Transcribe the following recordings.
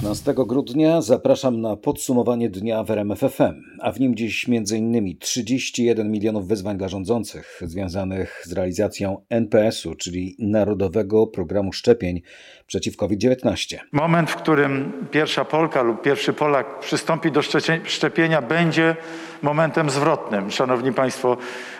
15 grudnia zapraszam na podsumowanie dnia w RMF FM, a w nim dziś m.in. 31 milionów wyzwań dla rządzących związanych z realizacją NPS-u, czyli Narodowego Programu Szczepień przeciw COVID-19. Moment, w którym pierwsza Polka lub pierwszy Polak przystąpi do szczepienia, będzie momentem zwrotnym. Szanowni Państwo,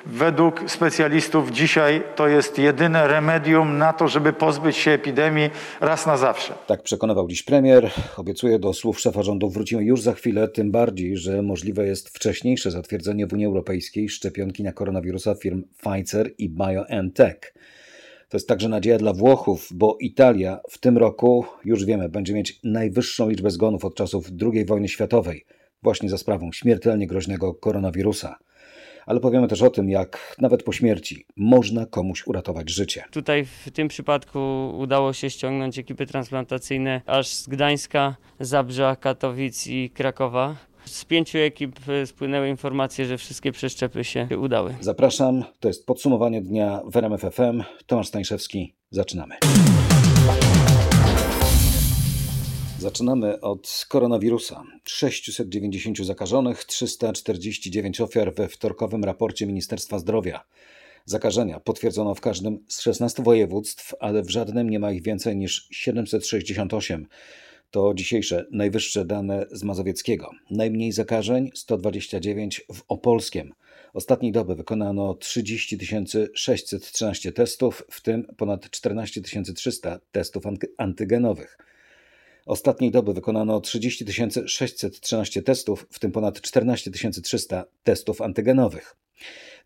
według specjalistów dzisiaj to jest jedyne remedium na to, żeby pozbyć się epidemii raz na zawsze. Tak przekonywał dziś premier. Obiecuję do słów szefa rządu wrócimy już za chwilę, tym bardziej, że możliwe jest wcześniejsze zatwierdzenie w Unii Europejskiej szczepionki na koronawirusa firm Pfizer i BioNTech. To jest także nadzieja dla Włochów, bo Italia w tym roku, już wiemy, będzie mieć najwyższą liczbę zgonów od czasów II wojny światowej, właśnie za sprawą śmiertelnie groźnego koronawirusa. Ale powiemy też o tym, jak nawet po śmierci można komuś uratować życie. Tutaj w tym przypadku udało się ściągnąć ekipy transplantacyjne aż z Gdańska, Zabrza, Katowic i Krakowa. Z pięciu ekip e, spłynęły informacje, że wszystkie przeszczepy się udały. Zapraszam, to jest podsumowanie dnia w RMF FM. Tomasz Stańszewski, zaczynamy. Zaczynamy od koronawirusa. 690 zakażonych, 349 ofiar we wtorkowym raporcie Ministerstwa Zdrowia. Zakażenia potwierdzono w każdym z 16 województw, ale w żadnym nie ma ich więcej niż 768. To dzisiejsze najwyższe dane z Mazowieckiego. Najmniej zakażeń 129 w Opolskiem. Ostatniej doby wykonano 30 613 testów, w tym ponad 14 300 testów antygenowych. Ostatniej doby wykonano 30 613 testów, w tym ponad 14 300 testów antygenowych.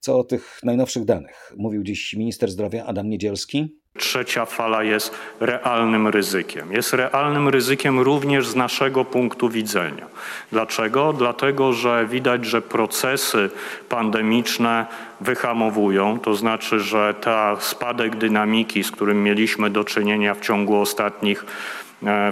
Co o tych najnowszych danych mówił dziś minister zdrowia Adam Niedzielski. Trzecia fala jest realnym ryzykiem. Jest realnym ryzykiem również z naszego punktu widzenia. Dlaczego? Dlatego, że widać, że procesy pandemiczne wyhamowują, to znaczy, że ta spadek dynamiki, z którym mieliśmy do czynienia w ciągu ostatnich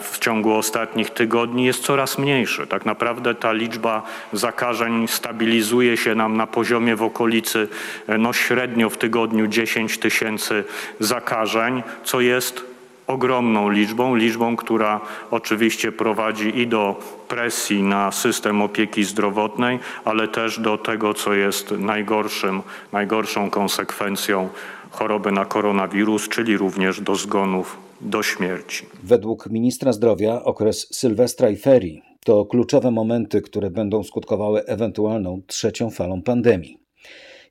w ciągu ostatnich tygodni jest coraz mniejszy. Tak naprawdę ta liczba zakażeń stabilizuje się nam na poziomie w okolicy e, no średnio w tygodniu 10 tysięcy zakażeń, co jest ogromną liczbą, liczbą, która oczywiście prowadzi i do presji na system opieki zdrowotnej, ale też do tego, co jest najgorszym, najgorszą konsekwencją choroby na koronawirus, czyli również do zgonów do śmierci. Według ministra zdrowia okres Sylwestra i ferii to kluczowe momenty, które będą skutkowały ewentualną trzecią falą pandemii.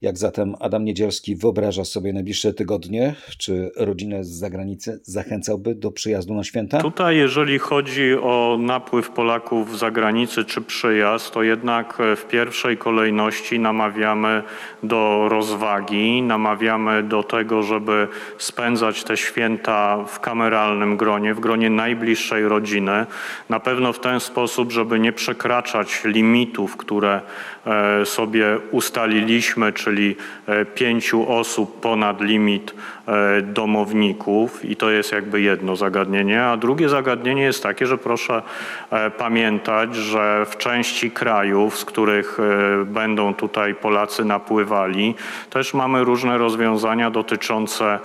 Jak zatem Adam Niedzielski wyobraża sobie najbliższe tygodnie? Czy rodzinę z zagranicy zachęcałby do przyjazdu na święta? Tutaj, jeżeli chodzi o napływ Polaków z zagranicy czy przyjazd, to jednak w pierwszej kolejności namawiamy do rozwagi, namawiamy do tego, żeby spędzać te święta w kameralnym gronie, w gronie najbliższej rodziny. Na pewno w ten sposób, żeby nie przekraczać limitów, które e, sobie ustaliliśmy, czy czyli e, pięciu osób ponad limit E, domowników i to jest jakby jedno zagadnienie. A drugie zagadnienie jest takie, że proszę e, pamiętać, że w części krajów, z których będą tutaj Polacy napływali, też mamy różne rozwiązania dotyczące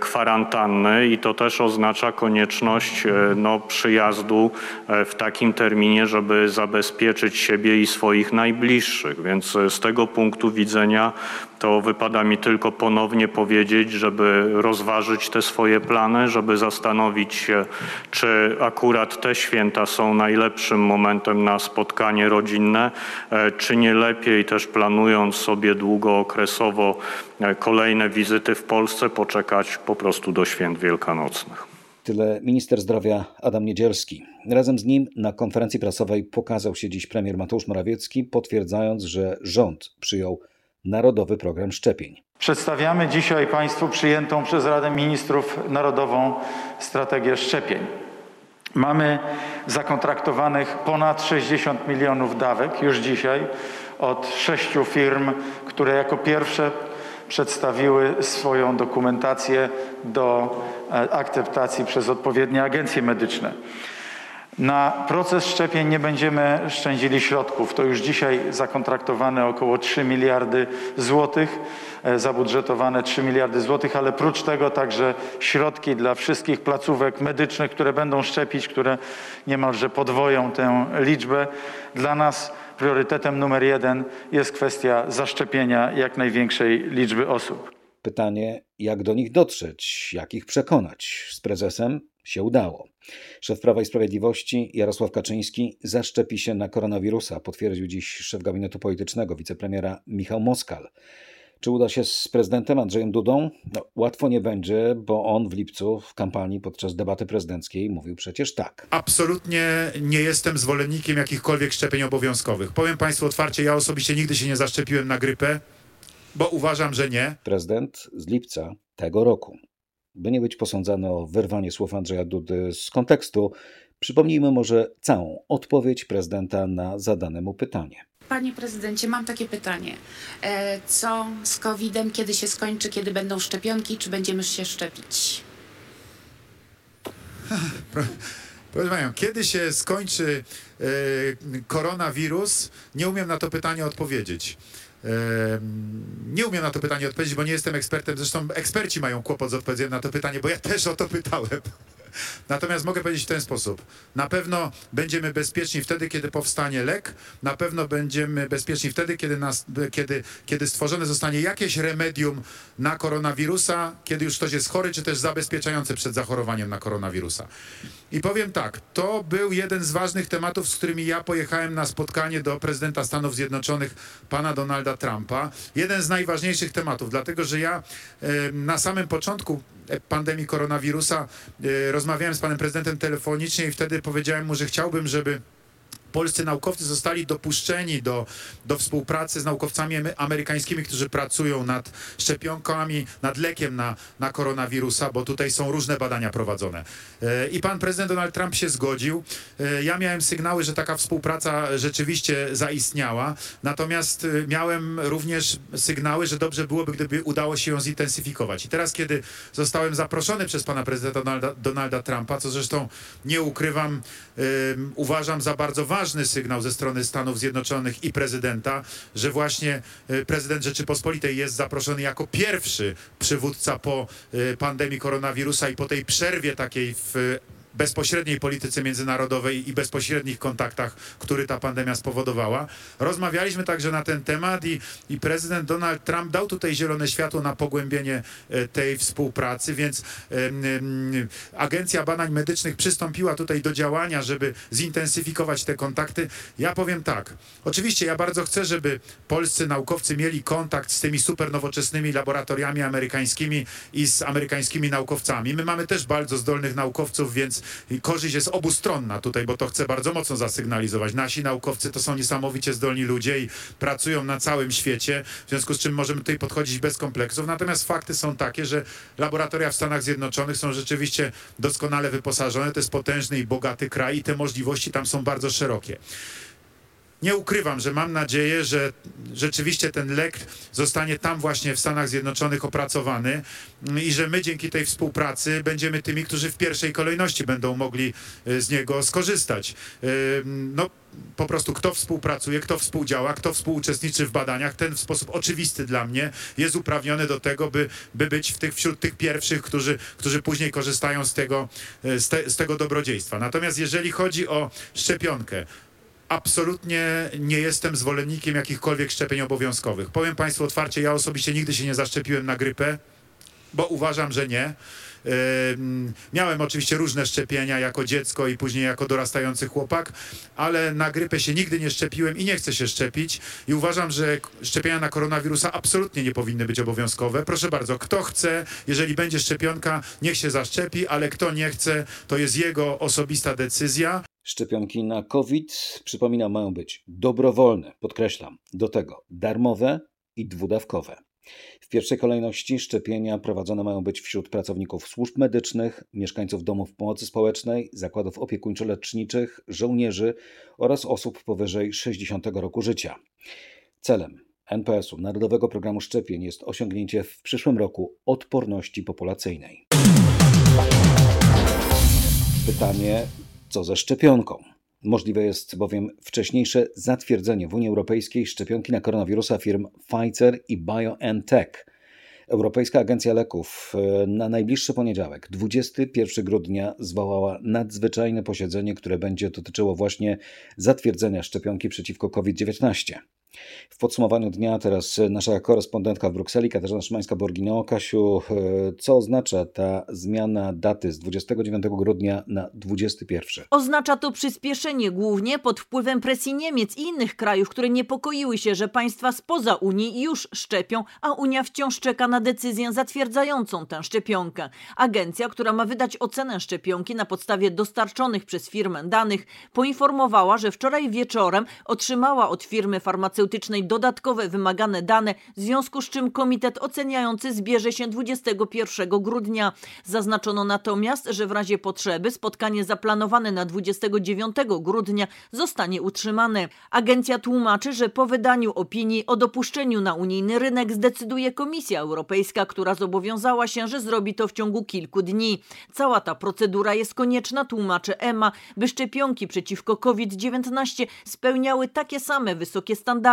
kwarantanny i to też oznacza konieczność no, przyjazdu w takim terminie, żeby zabezpieczyć siebie i swoich najbliższych. Więc z tego punktu widzenia to wypada mi tylko ponownie powiedzieć, żeby rozważyć te swoje plany, żeby zastanowić się, czy akurat te święta są najlepszym momentem na spotkanie rodzinne, e, czy nie lepiej też planując sobie długookresowo e, kolejne wizyty w Polsce, poczekać po prostu do święt wielkanocnych. Tyle minister zdrowia Adam Niedzielski. Razem z nim na konferencji prasowej pokazał się dziś premier Mateusz Morawiecki, potwierdzając, że rząd przyjął Narodowy Program Szczepień. Przedstawiamy dzisiaj Państwu przyjętą przez Radę Ministrów Narodową Strategię Szczepień. Mamy zakontraktowanych ponad 60 milionów dawek już dzisiaj od sześciu firm, które jako pierwsze przedstawiły swoją dokumentację do e, akceptacji przez odpowiednie agencje medyczne. Na proces szczepień nie będziemy szczędzili środków. To już dzisiaj zakontraktowane około 3 miliardy złotych, e, zabudżetowane 3 miliardy złotych, ale prócz tego także środki dla wszystkich placówek medycznych, które będą szczepić, które niemalże podwoją tę liczbę. Dla nas priorytetem numer jeden jest kwestia zaszczepienia jak największej liczby osób. Pytanie, jak do nich dotrzeć, jak ich przekonać? Z prezesem się udało. Szef Prawa i Sprawiedliwości Jarosław Kaczyński zaszczepi się na koronawirusa, potwierdził dziś szef gabinetu politycznego wicepremiera Michał Moskal. Czy uda się z prezydentem Andrzejem Dudą? No, łatwo nie będzie, bo on w lipcu w kampanii podczas debaty prezydenckiej mówił przecież tak. Absolutnie nie jestem zwolennikiem jakichkolwiek szczepień obowiązkowych. Powiem Państwu otwarcie, ja osobiście nigdy się nie zaszczepiłem na grypę, bo uważam, że nie. Prezydent z lipca tego roku. By nie być posądzany o wyrwanie słów Andrzeja Dudy z kontekstu, przypomnijmy może całą odpowiedź prezydenta na zadane mu pytanie. Panie prezydencie, mam takie pytanie. E, Co z COVID-em, kiedy się skończy, kiedy będą szczepionki, czy będziemy się szczepić? Proszę Panią, kiedy się skończy e, koronawirus? Nie umiem na to pytanie odpowiedzieć. Nie umiem na to pytanie odpowiedzieć, bo nie jestem ekspertem. Zresztą eksperci mają kłopot z odpowiedzeniem na to pytanie, bo ja też o to pytałem. Natomiast mogę powiedzieć w ten sposób. Na pewno będziemy bezpieczni wtedy, kiedy powstanie lek. Na pewno będziemy bezpieczni wtedy, kiedy, nas, kiedy, kiedy stworzone zostanie jakieś remedium na koronawirusa, kiedy już ktoś jest chory, czy też zabezpieczające przed zachorowaniem na koronawirusa. I powiem tak, to był jeden z ważnych tematów, z którymi ja pojechałem na spotkanie do prezydenta Stanów Zjednoczonych, pana Donalda Trumpa. Jeden z najważniejszych tematów, dlatego że ja na samym początku pandemii koronawirusa e, rozmawiałem z panem prezydentem telefonicznie i wtedy powiedziałem mu, że chciałbym, żeby polscy naukowcy zostali dopuszczeni do, do współpracy z naukowcami amerykańskimi, którzy pracują nad szczepionkami, nad lekiem na, na koronawirusa, bo tutaj są różne badania prowadzone. E, I pan prezydent Donald Trump się zgodził. E, ja miałem sygnały, że taka współpraca rzeczywiście zaistniała, natomiast e, miałem również sygnały, że dobrze byłoby, gdyby udało się ją zintensyfikować. I teraz, kiedy zostałem zaproszony przez pana prezydenta Donalda, Donalda Trumpa, co zresztą nie ukrywam, uważam za bardzo ważne, ważny sygnał ze strony Stanów Zjednoczonych i prezydenta, że właśnie e, prezydent Rzeczypospolitej jest zaproszony jako pierwszy przywódca po e, pandemii koronawirusa i po tej przerwie takiej w bezpośredniej polityce międzynarodowej i bezpośrednich kontaktach, który ta pandemia spowodowała. Rozmawialiśmy także na ten temat i, i prezydent Donald Trump dał tutaj zielone światło na pogłębienie e, tej współpracy, więc Agencja Badań Medycznych przystąpiła tutaj do działania, żeby zintensyfikować te kontakty. Ja powiem tak, oczywiście ja bardzo chcę, żeby polscy naukowcy mieli kontakt z tymi super nowoczesnymi laboratoriami amerykańskimi i z amerykańskimi naukowcami. My mamy też bardzo zdolnych naukowców, więc korzyść jest obustronna tutaj, bo to chcę bardzo mocno zasygnalizować. Nasi naukowcy to są niesamowicie zdolni ludzie i pracują na całym świecie, w związku z czym możemy tutaj podchodzić bez kompleksów. Natomiast fakty są takie, że laboratoria w Stanach Zjednoczonych są rzeczywiście doskonale wyposażone. To jest potężny i bogaty kraj i te możliwości tam są bardzo szerokie. Nie ukrywam, że mam nadzieję, że rzeczywiście ten lek zostanie tam właśnie w Stanach Zjednoczonych opracowany i że my dzięki tej współpracy będziemy tymi, którzy w pierwszej kolejności będą mogli y, z niego skorzystać. Y, no, po prostu kto współpracuje, kto współdziała, kto współuczestniczy w badaniach, ten w sposób oczywisty dla mnie jest uprawniony do tego, by, by być w tych, wśród tych pierwszych, którzy, którzy później korzystają z tego, y, z, te, z tego dobrodziejstwa. Natomiast jeżeli chodzi o szczepionkę, absolutnie nie jestem zwolennikiem jakichkolwiek szczepień obowiązkowych. Powiem Państwu otwarcie, ja osobiście nigdy się nie zaszczepiłem na grypę, bo uważam, że nie. Miałem oczywiście różne szczepienia jako dziecko i później jako dorastający chłopak, ale na grypę się nigdy nie szczepiłem i nie chcę się szczepić. I uważam, że szczepienia na koronawirusa absolutnie nie powinny być obowiązkowe. Proszę bardzo, kto chce, jeżeli będzie szczepionka, niech się zaszczepi, ale kto nie chce, to jest jego osobista decyzja. Szczepionki na COVID, przypominam, mają być dobrowolne, podkreślam, do tego darmowe i dwudawkowe. W pierwszej kolejności szczepienia prowadzone mają być wśród pracowników służb medycznych, mieszkańców domów pomocy społecznej, zakładów opiekuńczo-leczniczych, żołnierzy oraz osób powyżej 60 roku życia. Celem NPS-u, Narodowego Programu Szczepień, jest osiągnięcie w przyszłym roku odporności populacyjnej. Pytanie, Co ze szczepionką? Możliwe jest bowiem wcześniejsze zatwierdzenie w Unii Europejskiej szczepionki na koronawirusa firm Pfizer i BioNTech. Europejska Agencja Leków e, na najbliższy poniedziałek, 21 grudnia, zwołała nadzwyczajne posiedzenie, które będzie dotyczyło właśnie zatwierdzenia szczepionki przeciwko COVID-19. W podsumowaniu dnia teraz nasza korespondentka w Brukseli, Katarzyna Szymańska-Borgino. Kasiu, e, co oznacza ta zmiana daty z 29 grudnia na 21? Oznacza to przyspieszenie głównie pod wpływem presji Niemiec i innych krajów, które niepokoiły się, że państwa spoza Unii już szczepią, a Unia wciąż czeka na decyzję zatwierdzającą tę szczepionkę. Agencja, która ma wydać ocenę szczepionki na podstawie dostarczonych przez firmę danych, poinformowała, że wczoraj wieczorem otrzymała od firmy farmaceutycznej farmaceutycznej dodatkowe wymagane dane, w związku z czym komitet oceniający zbierze się 21 grudnia. Zaznaczono natomiast, że w razie potrzeby spotkanie zaplanowane na 29 grudnia zostanie utrzymane. Agencja tłumaczy, że po wydaniu opinii o dopuszczeniu na unijny rynek zdecyduje Komisja Europejska, która zobowiązała się, że zrobi to w ciągu kilku dni. Cała ta procedura jest konieczna, tłumaczy EMA, by szczepionki przeciwko COVID-19 spełniały takie same wysokie standardy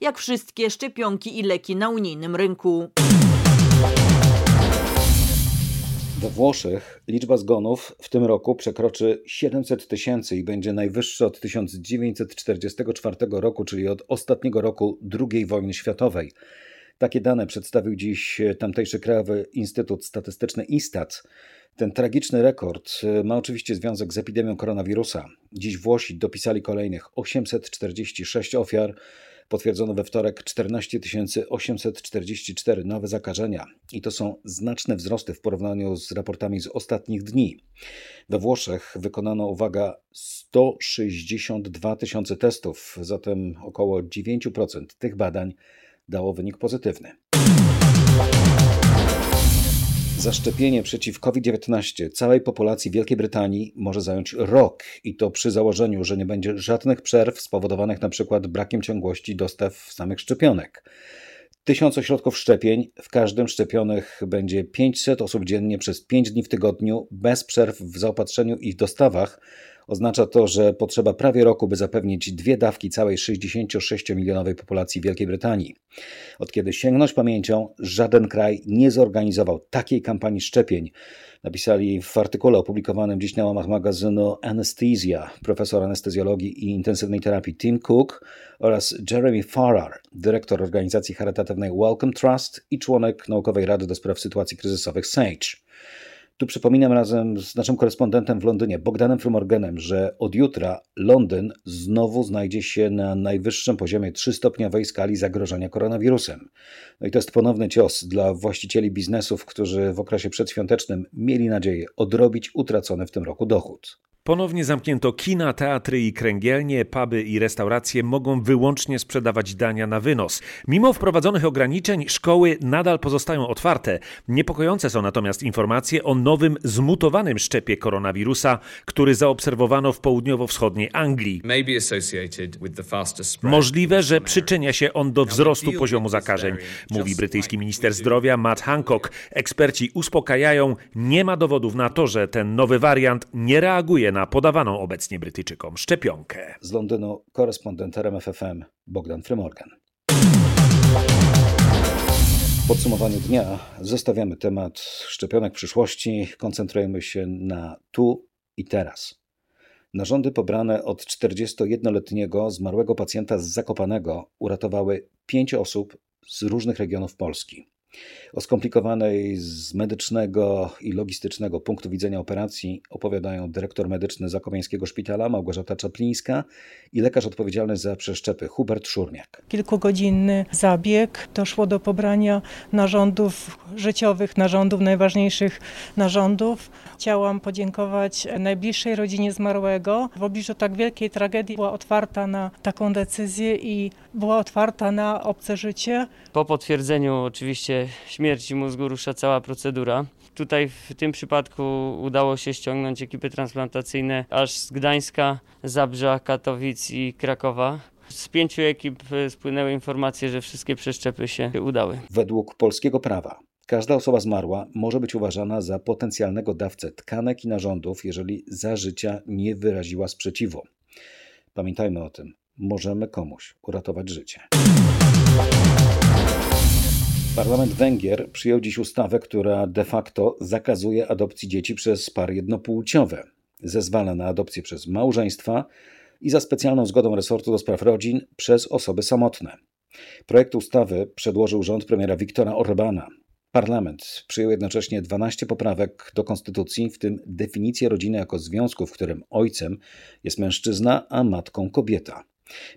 jak wszystkie szczepionki i leki na unijnym rynku. We Włoszech liczba zgonów w tym roku przekroczy 700 tysięcy i będzie najwyższa od 1944 roku, czyli od ostatniego roku II wojny światowej. Takie dane przedstawił dziś tamtejszy Krajowy Instytut Statystyczny ISTAT. Ten tragiczny rekord ma oczywiście związek z epidemią koronawirusa. Dziś Włosi dopisali kolejnych 846 ofiar, Potwierdzono we wtorek 14 844 nowe zakażenia i to są znaczne wzrosty w porównaniu z raportami z ostatnich dni. We Włoszech wykonano, uwaga, 162 tysiące testów, zatem około 9% tych badań dało wynik pozytywny. Zaszczepienie przeciw COVID-19 całej populacji Wielkiej Brytanii może zająć rok i to przy założeniu, że nie będzie żadnych przerw spowodowanych np. brakiem ciągłości dostaw samych szczepionek. Tysiąc ośrodków szczepień, w każdym szczepionych będzie 500 osób dziennie przez 5 dni w tygodniu, bez przerw w zaopatrzeniu i w dostawach, Oznacza to, że potrzeba prawie roku, by zapewnić dwie dawki całej 66-milionowej populacji Wielkiej Brytanii. Od kiedy sięgnąć pamięcią, żaden kraj nie zorganizował takiej kampanii szczepień. Napisali w artykule opublikowanym dziś na łamach magazynu Anesthesia profesor anestezjologii i intensywnej terapii Tim Cook oraz Jeremy Farrar, dyrektor organizacji charytatywnej Welcome Trust i członek naukowej rady do spraw sytuacji kryzysowych SAGE. Tu przypominam razem z naszym korespondentem w Londynie, Bogdanem Frumorgenem, że od jutra Londyn znowu znajdzie się na najwyższym poziomie 3-stopniowej skali zagrożenia koronawirusem. No i to jest ponowny cios dla właścicieli biznesów, którzy w okresie przedświątecznym mieli nadzieję odrobić utracony w tym roku dochód. Ponownie zamknięto kina, teatry i kręgielnie, puby i restauracje mogą wyłącznie sprzedawać dania na wynos. Mimo wprowadzonych ograniczeń, szkoły nadal pozostają otwarte. Niepokojące są natomiast informacje o nowym zmutowanym szczepie koronawirusa, który zaobserwowano w południowo-wschodniej Anglii. Możliwe, że przyczynia się on do wzrostu poziomu zakażeń, mówi brytyjski minister zdrowia Matt Hancock. Eksperci uspokajają, nie ma dowodów na to, że ten nowy wariant nie reaguje na podawaną obecnie Brytyjczykom szczepionkę. Z Londynu korespondent RMFFM Bogdan Frymorgan. W podsumowaniu dnia zostawiamy temat szczepionek przyszłości, koncentrujemy się na tu i teraz. Narządy pobrane od 41-letniego zmarłego pacjenta z Zakopanego uratowały pięć osób z różnych regionów Polski. O skomplikowanej z medycznego i logistycznego punktu widzenia operacji opowiadają dyrektor medyczny Zakopiańskiego Szpitala Małgorzata Czaplińska i lekarz odpowiedzialny za przeszczepy Hubert Szurniak. Kilkugodzinny zabieg. Doszło do pobrania narządów życiowych, narządów, najważniejszych narządów. Chciałam podziękować najbliższej rodzinie zmarłego. W obliczu tak wielkiej tragedii była otwarta na taką decyzję i była otwarta na obce życie. Po potwierdzeniu oczywiście śmierci mózgu rusza cała procedura. Tutaj w tym przypadku udało się ściągnąć ekipy transplantacyjne aż z Gdańska, Zabrza, Katowic i Krakowa. Z pięciu ekip spłynęły informacje, że wszystkie przeszczepy się udały. Według polskiego prawa Każda osoba zmarła może być uważana za potencjalnego dawcę tkanek i narządów, jeżeli za życia nie wyraziła sprzeciwu. Pamiętajmy o tym, możemy komuś uratować życie. Parlament Węgier przyjął dziś ustawę, która de facto zakazuje adopcji dzieci przez pary jednopłciowe. Zezwala na adopcję przez małżeństwa i za specjalną zgodą resortu do spraw rodzin przez osoby samotne. Projekt ustawy przedłożył rząd premiera Viktora Orbana. Parlament przyjął jednocześnie 12 poprawek do konstytucji, w tym definicję rodziny jako związku, w którym ojcem jest mężczyzna, a matką kobieta.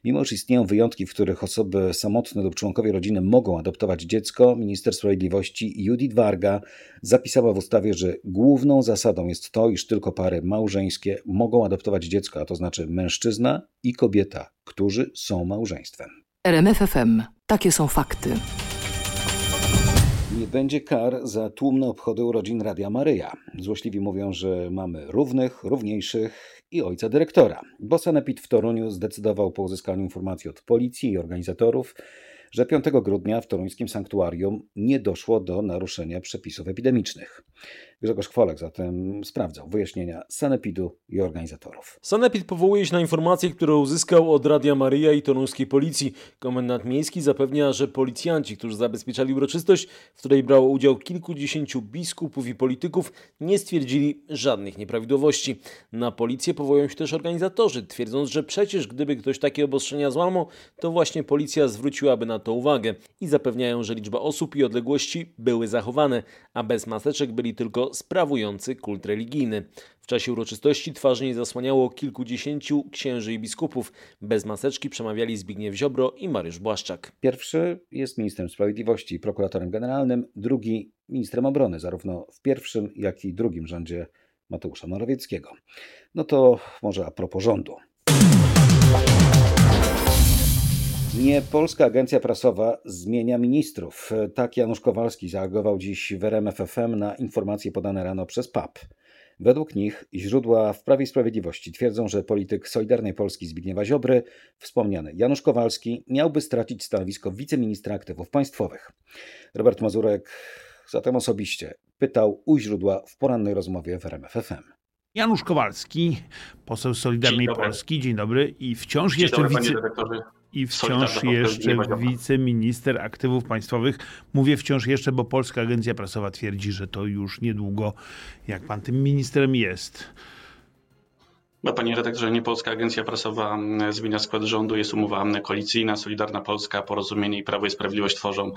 Mimo, że istnieją wyjątki, w których osoby samotne lub członkowie rodziny mogą adoptować dziecko, minister sprawiedliwości Judith Warga zapisała w ustawie, że główną zasadą jest to, iż tylko pary małżeńskie mogą adoptować dziecko, a to znaczy mężczyzna i kobieta, którzy są małżeństwem. RMFFM. Takie są fakty. Nie będzie kar za tłumne obchody urodzin Radia Maryja. Złośliwi mówią, że mamy równych, równiejszych i ojca dyrektora. Bo Sanepid w Toruniu zdecydował po uzyskaniu informacji od policji i organizatorów, że 5 grudnia w toruńskim sanktuarium nie doszło do naruszenia przepisów epidemicznych. Grzegorz Kwolek zatem sprawdzał wyjaśnienia Sanepidu i organizatorów. Sanepid powołuje się na informacje, które uzyskał od Radia Maryja i toruńskiej policji. Komendant miejski zapewnia, że policjanci, którzy zabezpieczali uroczystość, w której brało udział kilkudziesięciu biskupów i polityków, nie stwierdzili żadnych nieprawidłowości. Na policję powołują się też organizatorzy, twierdząc, że przecież gdyby ktoś takie obostrzenia złamał, to właśnie policja zwróciłaby na to uwagę i zapewniają, że liczba osób i odległości były zachowane, a bez maseczek byli tylko sprawujący kult religijny. W czasie uroczystości twarzy nie zasłaniało kilkudziesięciu księży i biskupów. Bez maseczki przemawiali Zbigniew Ziobro i Mariusz Błaszczak. Pierwszy jest ministrem sprawiedliwości i prokuratorem generalnym, drugi ministrem obrony, zarówno w pierwszym, jak i drugim rządzie Mateusza Morawieckiego. No to może a propos rządu. Nie Polska Agencja Prasowa zmienia ministrów. Tak Janusz Kowalski zareagował dziś w RMFFM na informacje podane rano przez PAP. Według nich źródła w Prawie i Sprawiedliwości twierdzą, że polityk Solidarnej Polski Zbigniewa Ziobry, wspomniany Janusz Kowalski, miałby stracić stanowisko wiceministra aktywów państwowych. Robert Mazurek zatem osobiście pytał u źródła w porannej rozmowie w RMFFM. Janusz Kowalski, poseł Solidarnej Dzień dobry. Polski, dzień dobry. I wciąż Dzień jeszcze dobry, panie wice... I wciąż jeszcze wiceminister aktywów państwowych. Mówię wciąż jeszcze, bo Polska Agencja Prasowa twierdzi, że to już niedługo, jak pan tym ministrem jest. No, panie redaktorze, nie Polska Agencja Prasowa zmienia skład rządu, jest umowa koalicyjna, Solidarna Polska, Porozumienie i Prawo i Sprawiedliwość tworzą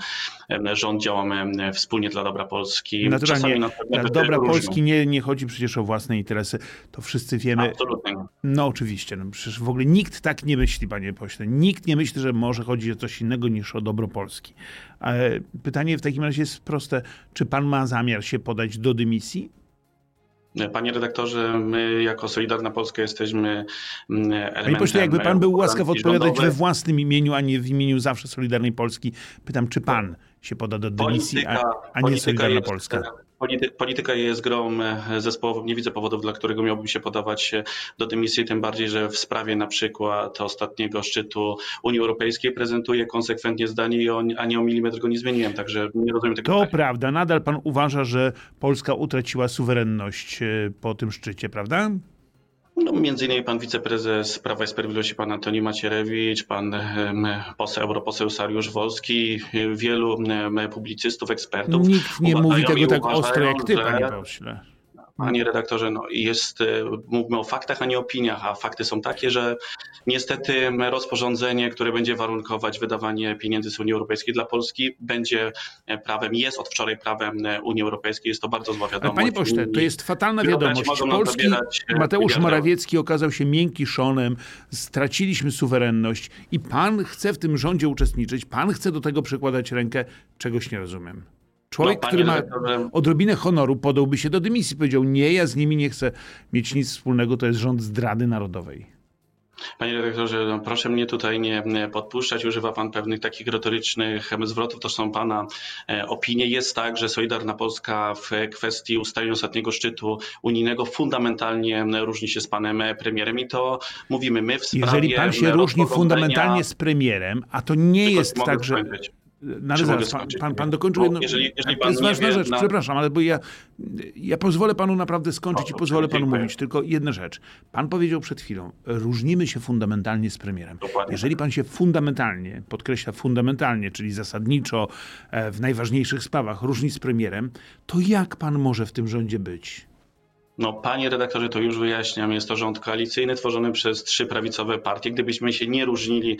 rząd, działamy wspólnie dla dobra Polski. Naturalnie, dla byty dobra. Polski nie, nie chodzi przecież o własne interesy. To wszyscy wiemy. Absolutnie. No oczywiście, no przecież w ogóle nikt tak nie myśli, panie pośle. Nikt nie myśli, że może chodzić o coś innego niż o dobro Polski. Ale pytanie w takim razie jest proste. Czy pan ma zamiar się podać do dymisji? Panie redaktorze, my jako Solidarna Polska jesteśmy mm, elementem... Panie pośle, jakby pan był łaskaw odpowiadać we własnym imieniu, a nie w imieniu zawsze Solidarnej Polski, pytam, czy pan się poda do dymisji, a, a nie Solidarna Polska? Polity, polityka jest grą e, zespołową. Nie widzę powodów, dla którego miałbym się podawać się do dymisji, tym bardziej, że w sprawie na przykład ostatniego szczytu Unii Europejskiej prezentuję konsekwentnie zdanie i o, a nie o milimetr go nie zmieniłem, także nie rozumiem tego To pytania. prawda, nadal pan uważa, że Polska utraciła suwerenność e, po tym szczycie, prawda? No, między innymi pan wiceprezes Prawa i Sprawiedliwości, pan Antoni Macierewicz, pan poseł, europoseł Sariusz Wolski, wielu publicystów, ekspertów. Nikt nie mówi tego tak ostro jak ty, panie pośle. Panie redaktorze, no jest, e, mówmy o faktach, a nie opiniach, a fakty są takie, że niestety rozporządzenie, które będzie warunkować wydawanie pieniędzy z Unii Europejskiej dla Polski, będzie e, prawem, jest od wczoraj prawem e, Unii Europejskiej. Jest to bardzo zła wiadomość. panie pośle, to jest fatalna wiadomość. Polski Mateusz Morawiecki okazał się miękkiszonem, straciliśmy suwerenność i pan chce w tym rządzie uczestniczyć, pan chce do tego przykładać rękę, czegoś nie rozumiem. Człowiek, No, który ma redaktorze- odrobinę honoru, podałby się do dymisji, powiedział nie, ja z nimi nie chcę mieć nic wspólnego, to jest rząd zdrady narodowej. Panie redaktorze, no proszę mnie tutaj nie nie podpuszczać. Używa pan pewnych takich retorycznych zwrotów. To są pana e, opinie. Jest tak, że Solidarna Polska w kwestii ustalenia ostatniego szczytu unijnego fundamentalnie różni się z panem e, premierem i to mówimy my w sprawie Jeżeli pan się różni fundamentalnie z premierem, a to nie jest tak, że... skończyć. No ale zaraz, pan, pan, pan dokończył jedno... Jeżeli, jeżeli to jest ważna rzecz, na- przepraszam, ale bo ja, ja pozwolę panu naprawdę skończyć i pozwolę panu dziękuję. mówić. Tylko jedna rzecz. Pan powiedział przed chwilą, różnimy się fundamentalnie z premierem. Dokładnie Jeżeli pan się fundamentalnie, podkreśla fundamentalnie, czyli zasadniczo e, w najważniejszych sprawach różni z premierem, to jak pan może w tym rządzie być? No, panie redaktorze, to już wyjaśniam. Jest to rząd koalicyjny tworzony przez trzy prawicowe partie. Gdybyśmy się nie różnili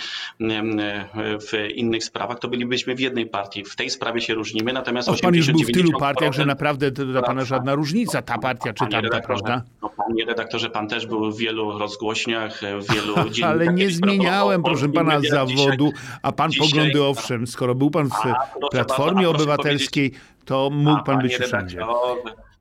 w innych sprawach, to bylibyśmy w jednej partii. W tej sprawie się różnimy, natomiast O, pan już był w tylu 80-90% partiach, że naprawdę to dla pana żadna różnica, ta partia czy tamta, prawda? No, panie redaktorze, pan też był w wielu rozgłośniach, w wielu Ale dziennikach, nie kiedyś zmieniałem, proszę pana, zawodu, a pan dzisiaj- poglądy owszem. Skoro był pan w A, Platformie Obywatelskiej, to mógł A, pan być wszędzie.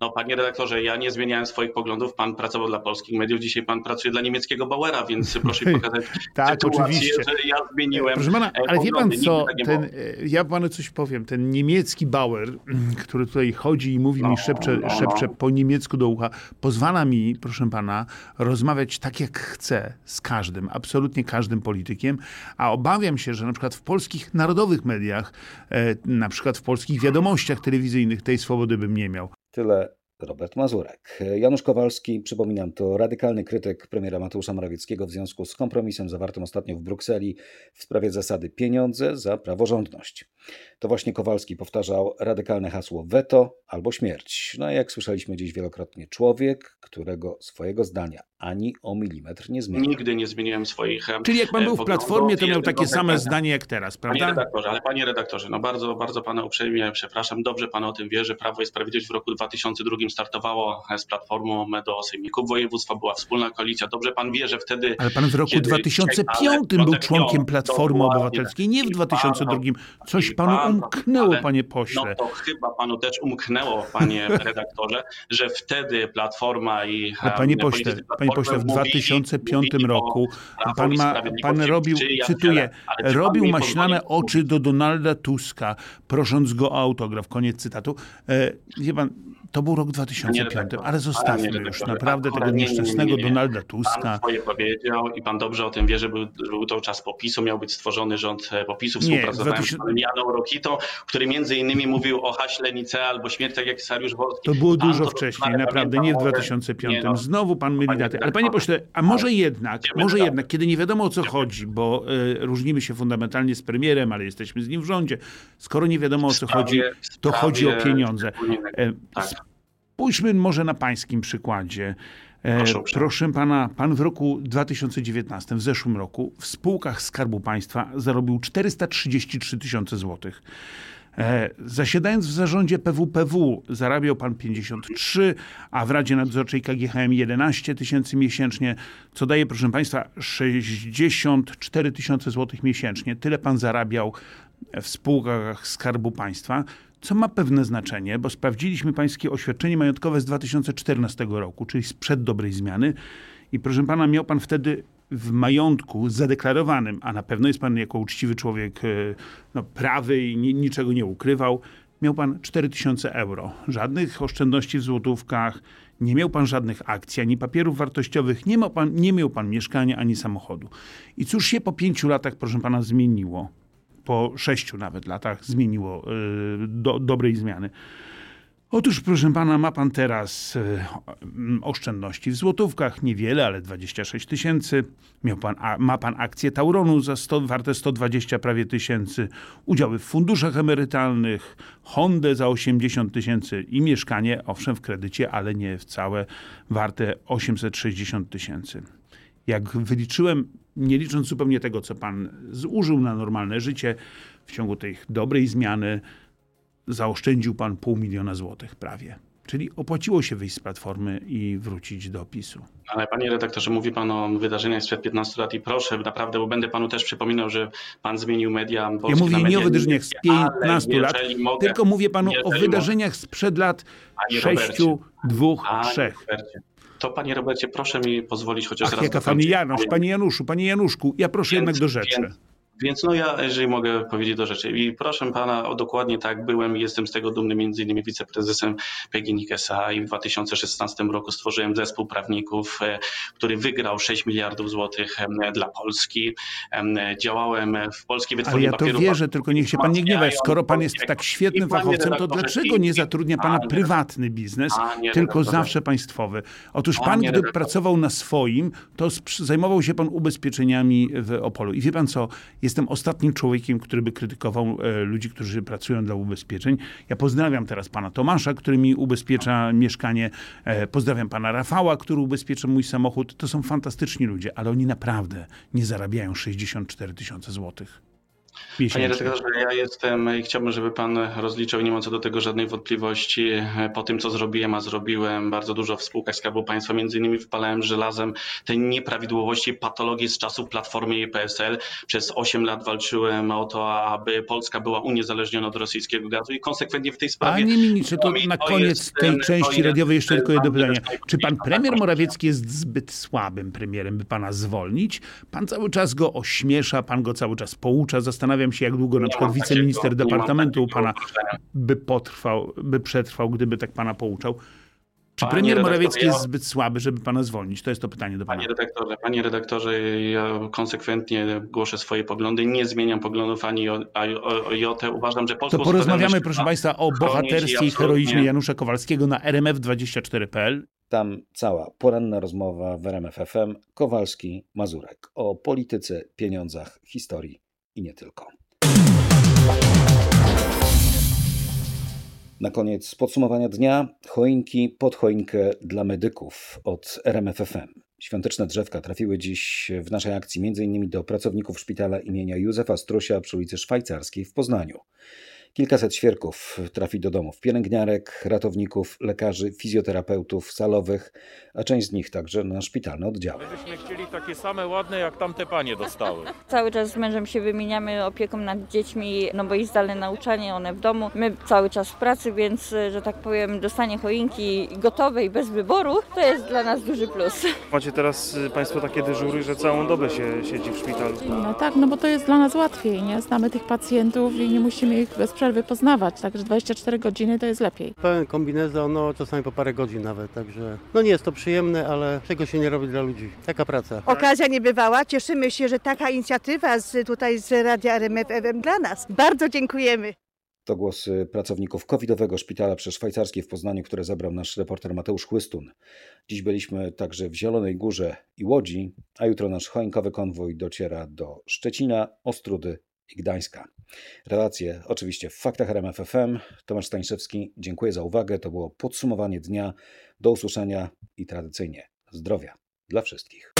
No, panie redaktorze, ja nie zmieniałem swoich poglądów. Pan pracował dla polskich mediów, dzisiaj pan pracuje dla niemieckiego Bauera, więc proszę mi pokazać Tak, sytuację, oczywiście. że ja zmieniłem. Proszę pana, e, ale wie pan co, tak ten, e, ja panu coś powiem, ten niemiecki Bauer, który tutaj chodzi i mówi mi, No, szepcze, no, szepcze no. po niemiecku do ucha, pozwala mi, proszę pana, rozmawiać tak jak chcę z każdym, absolutnie każdym politykiem, a obawiam się, że na przykład w polskich narodowych mediach, e, na przykład w polskich wiadomościach telewizyjnych tej swobody bym nie miał. Tyle Robert Mazurek. Janusz Kowalski, przypominam, to radykalny krytyk premiera Mateusza Morawieckiego w związku z kompromisem zawartym ostatnio w Brukseli w sprawie zasady pieniądze za praworządność. To właśnie Kowalski powtarzał radykalne hasło weto albo śmierć. No i jak słyszeliśmy dziś wielokrotnie, człowiek, którego swojego zdania ani o milimetr nie zmienił. Nigdy nie zmieniłem swoich. e, Czyli jak pan e, był w. Platformie, to miał takie same zdanie jak teraz, Panie prawda? redaktorze, ale panie redaktorze, no bardzo, bardzo pana uprzejmie przepraszam. Dobrze pan o tym wie, że Prawo i Sprawiedliwość w roku 2002 startowało z Platformą do Sejmików Województwa, była wspólna koalicja. Dobrze pan wie, że wtedy... Ale pan w roku kiedy- 2005 był członkiem no, Platformy. Obywatelskiej, nie w I 2002. bardzo- Coś panu umknęło, ale- panie pośle. No to chyba panu też umknęło, panie redaktorze, że wtedy Platforma i... Ale e, panie pośle, panie pośle, w mówili- 2005 mówili o roku pan, ma, pan robił, cytuję, robił maślane oczy do Donalda Tuska, prosząc go o autograf. Koniec cytatu. E, wie pan, to był rok 2005, redaktorze, ale zostawmy już naprawdę tego nie, nie, nie, nie, nieszczęsnego. Donalda Pan Tuska. swoje powiedział i pan dobrze o tym wie, że był, był to czas popisu, miał być stworzony rząd e, popisu, współpracowałem 2000 z panem Janą Rokitą, który między innymi mówił o haśle Nicea albo śmierciach jak Sariusz Wolski. To było Pan dużo to wcześniej, naprawdę, nie w pamięta, 2005. nie no. Znowu pan myli daty. Ale panie pośle, a może jednak, może jednak, kiedy nie wiadomo o co chodzi, bo y, różnimy się fundamentalnie z premierem, ale jesteśmy z nim w rządzie, skoro nie wiadomo o co chodzi, to chodzi o pieniądze. E, Tak. Spójrzmy może na pańskim przykładzie. E, Proszę uprzejmie. Proszę pana, pan w roku 2019, w zeszłym roku, w spółkach Skarbu Państwa zarobił 433 tysiące złotych. E, Zasiadając w zarządzie PWPW zarabiał pan 53, a w Radzie Nadzorczej KGHM 11 tysięcy miesięcznie, co daje, proszę państwa, 64 tysiące złotych miesięcznie. Tyle pan zarabiał w spółkach Skarbu Państwa, co ma pewne znaczenie, bo sprawdziliśmy pańskie oświadczenie majątkowe z 2014 roku, czyli sprzed dobrej zmiany. I proszę pana, miał pan wtedy w majątku zadeklarowanym, a na pewno jest pan jako uczciwy człowiek e, no, prawy i ni- niczego nie ukrywał, miał pan 4000 euro. Żadnych oszczędności w złotówkach, nie miał pan żadnych akcji, ani papierów wartościowych, nie, ma pan, nie miał pan mieszkania, ani samochodu. I cóż się po pięciu latach, proszę pana, zmieniło? Po sześciu nawet latach zmieniło e, do dobrej zmiany. Otóż, proszę pana, ma pan teraz e, oszczędności w złotówkach, niewiele, ale 26 tysięcy. Pan, ma pan akcje Tauronu za 100, warte 120 prawie tysięcy, udziały w funduszach emerytalnych, Hondę za 80 tysięcy i mieszkanie, owszem, w kredycie, ale nie w całe, warte 860 tysięcy. Jak wyliczyłem, nie licząc zupełnie tego, co pan zużył na normalne życie, w ciągu tej dobrej zmiany, zaoszczędził pan pół miliona złotych prawie. Czyli opłaciło się wyjść z platformy i wrócić do PiSu. Ale panie redaktorze, mówi pan o wydarzeniach sprzed 15 lat i proszę, naprawdę, bo będę panu też przypominał, że pan zmienił media polskie Ja mówię nie o wydarzeniach z niemieckie, ale 15 lat, mogę, tylko mówię panu o wydarzeniach sprzed lat Panie 6, Robercie. 2, Panie 3. To panie Robercie, proszę mi pozwolić chociaż Ach, raz jaka pani Janusz, swoje- panie Januszu, panie Januszku, ja proszę Więc- jednak do rzeczy. Więc, Więc no ja, jeżeli mogę powiedzieć do rzeczy. I proszę pana, o dokładnie tak byłem i jestem z tego dumny, między innymi wiceprezesem PGNiG SA i w 2016 roku stworzyłem zespół prawników, e, który wygrał 6 miliardów złotych dla Polski. Działałem w Polskiej Wytwórni Ale ja to wierzę, tylko niech się pan nie gniewa. Skoro pan jest tak świetnym fachowcem, to dlaczego nie zatrudnia pana prywatny biznes, tylko zawsze państwowy? Otóż pan, gdy pracował na swoim, to zajmował się pan ubezpieczeniami w Opolu. I wie pan co, jestem ostatnim człowiekiem, który by krytykował e, ludzi, którzy pracują dla ubezpieczeń. Ja pozdrawiam teraz pana Tomasza, który mi ubezpiecza mieszkanie. E, pozdrawiam pana Rafała, który ubezpiecza mój samochód. To są fantastyczni ludzie, ale oni naprawdę nie zarabiają 64 tysiące złotych. Panie redaktorze, ja jestem i chciałbym, żeby pan rozliczał nie ma co do tego żadnej wątpliwości. Po tym, co zrobiłem, a zrobiłem bardzo dużo w spółkach Skarbu Państwa, między innymi wypalałem żelazem te nieprawidłowości, patologie z czasów Platformy i PSL. Przez 8 lat walczyłem o to, aby Polska była uniezależniona od rosyjskiego gazu i konsekwentnie w tej sprawie... Panie ministrze, to na koniec tej części radiowej jeszcze tylko jedno pytanie. Czy pan premier Morawiecki jest zbyt słabym premierem, by pana zwolnić? Pan cały czas go ośmiesza, pan go cały czas poucza, Zastanawiam się, jak długo na przykład wiceminister departamentu pana by potrwał, by przetrwał, gdyby tak pana pouczał. Czy panie premier Morawiecki jest zbyt słaby, żeby pana zwolnić? To jest to pytanie do pana. Panie redaktorze, panie redaktorze, ja konsekwentnie głoszę swoje poglądy, nie zmieniam poglądów ani o, o, o jotę. Uważam, że Polska... To porozmawiamy, proszę państwa, o bohaterstwie i heroizmie Janusza Kowalskiego na rmf24.pl. Tam cała poranna rozmowa w RMF FM Kowalski, Mazurek o polityce, pieniądzach, historii i nie tylko. Na koniec podsumowania dnia choinki pod choinkę dla medyków od RMFFM. Świąteczne drzewka trafiły dziś w naszej akcji m.in. do pracowników szpitala imienia Józefa Strusia przy ulicy Szwajcarskiej w Poznaniu. Kilkaset świerków trafi do domów pielęgniarek, ratowników, lekarzy, fizjoterapeutów, salowych, a część z nich także na szpitalne oddziały. Myśmy chcieli takie same ładne, jak tamte panie dostały. Cały czas z mężem się wymieniamy opieką nad dziećmi, no bo i zdalne nauczanie, one w domu. My cały czas w pracy, więc, że tak powiem, dostanie choinki gotowej, bez wyboru, to jest dla nas duży plus. Macie teraz y, Państwo takie dyżury, że całą dobę się siedzi w szpitalu. No tak, no bo to jest dla nas łatwiej, nie? Znamy tych pacjentów i nie musimy ich bez przerwy poznawać, także 24 godziny to jest lepiej. Pełen kombinezon, no czasami po parę godzin nawet, także no nie jest to przyjemne, ale czego się nie robi dla ludzi. Taka praca. Okazja niebywała, cieszymy się, że taka inicjatywa z, tutaj z Radia RMF FM dla nas. Bardzo dziękujemy. To głosy pracowników covidowego szpitala przy Szwajcarskiej w Poznaniu, które zabrał nasz reporter Mateusz Chłystun. Dziś byliśmy także w Zielonej Górze i Łodzi, a jutro nasz choinkowy konwój dociera do Szczecina, Ostrudy i Gdańska. Relacje oczywiście w faktach RMF FM. Tomasz Stańszewski, dziękuję za uwagę. To było podsumowanie dnia. Do usłyszenia i tradycyjnie zdrowia dla wszystkich.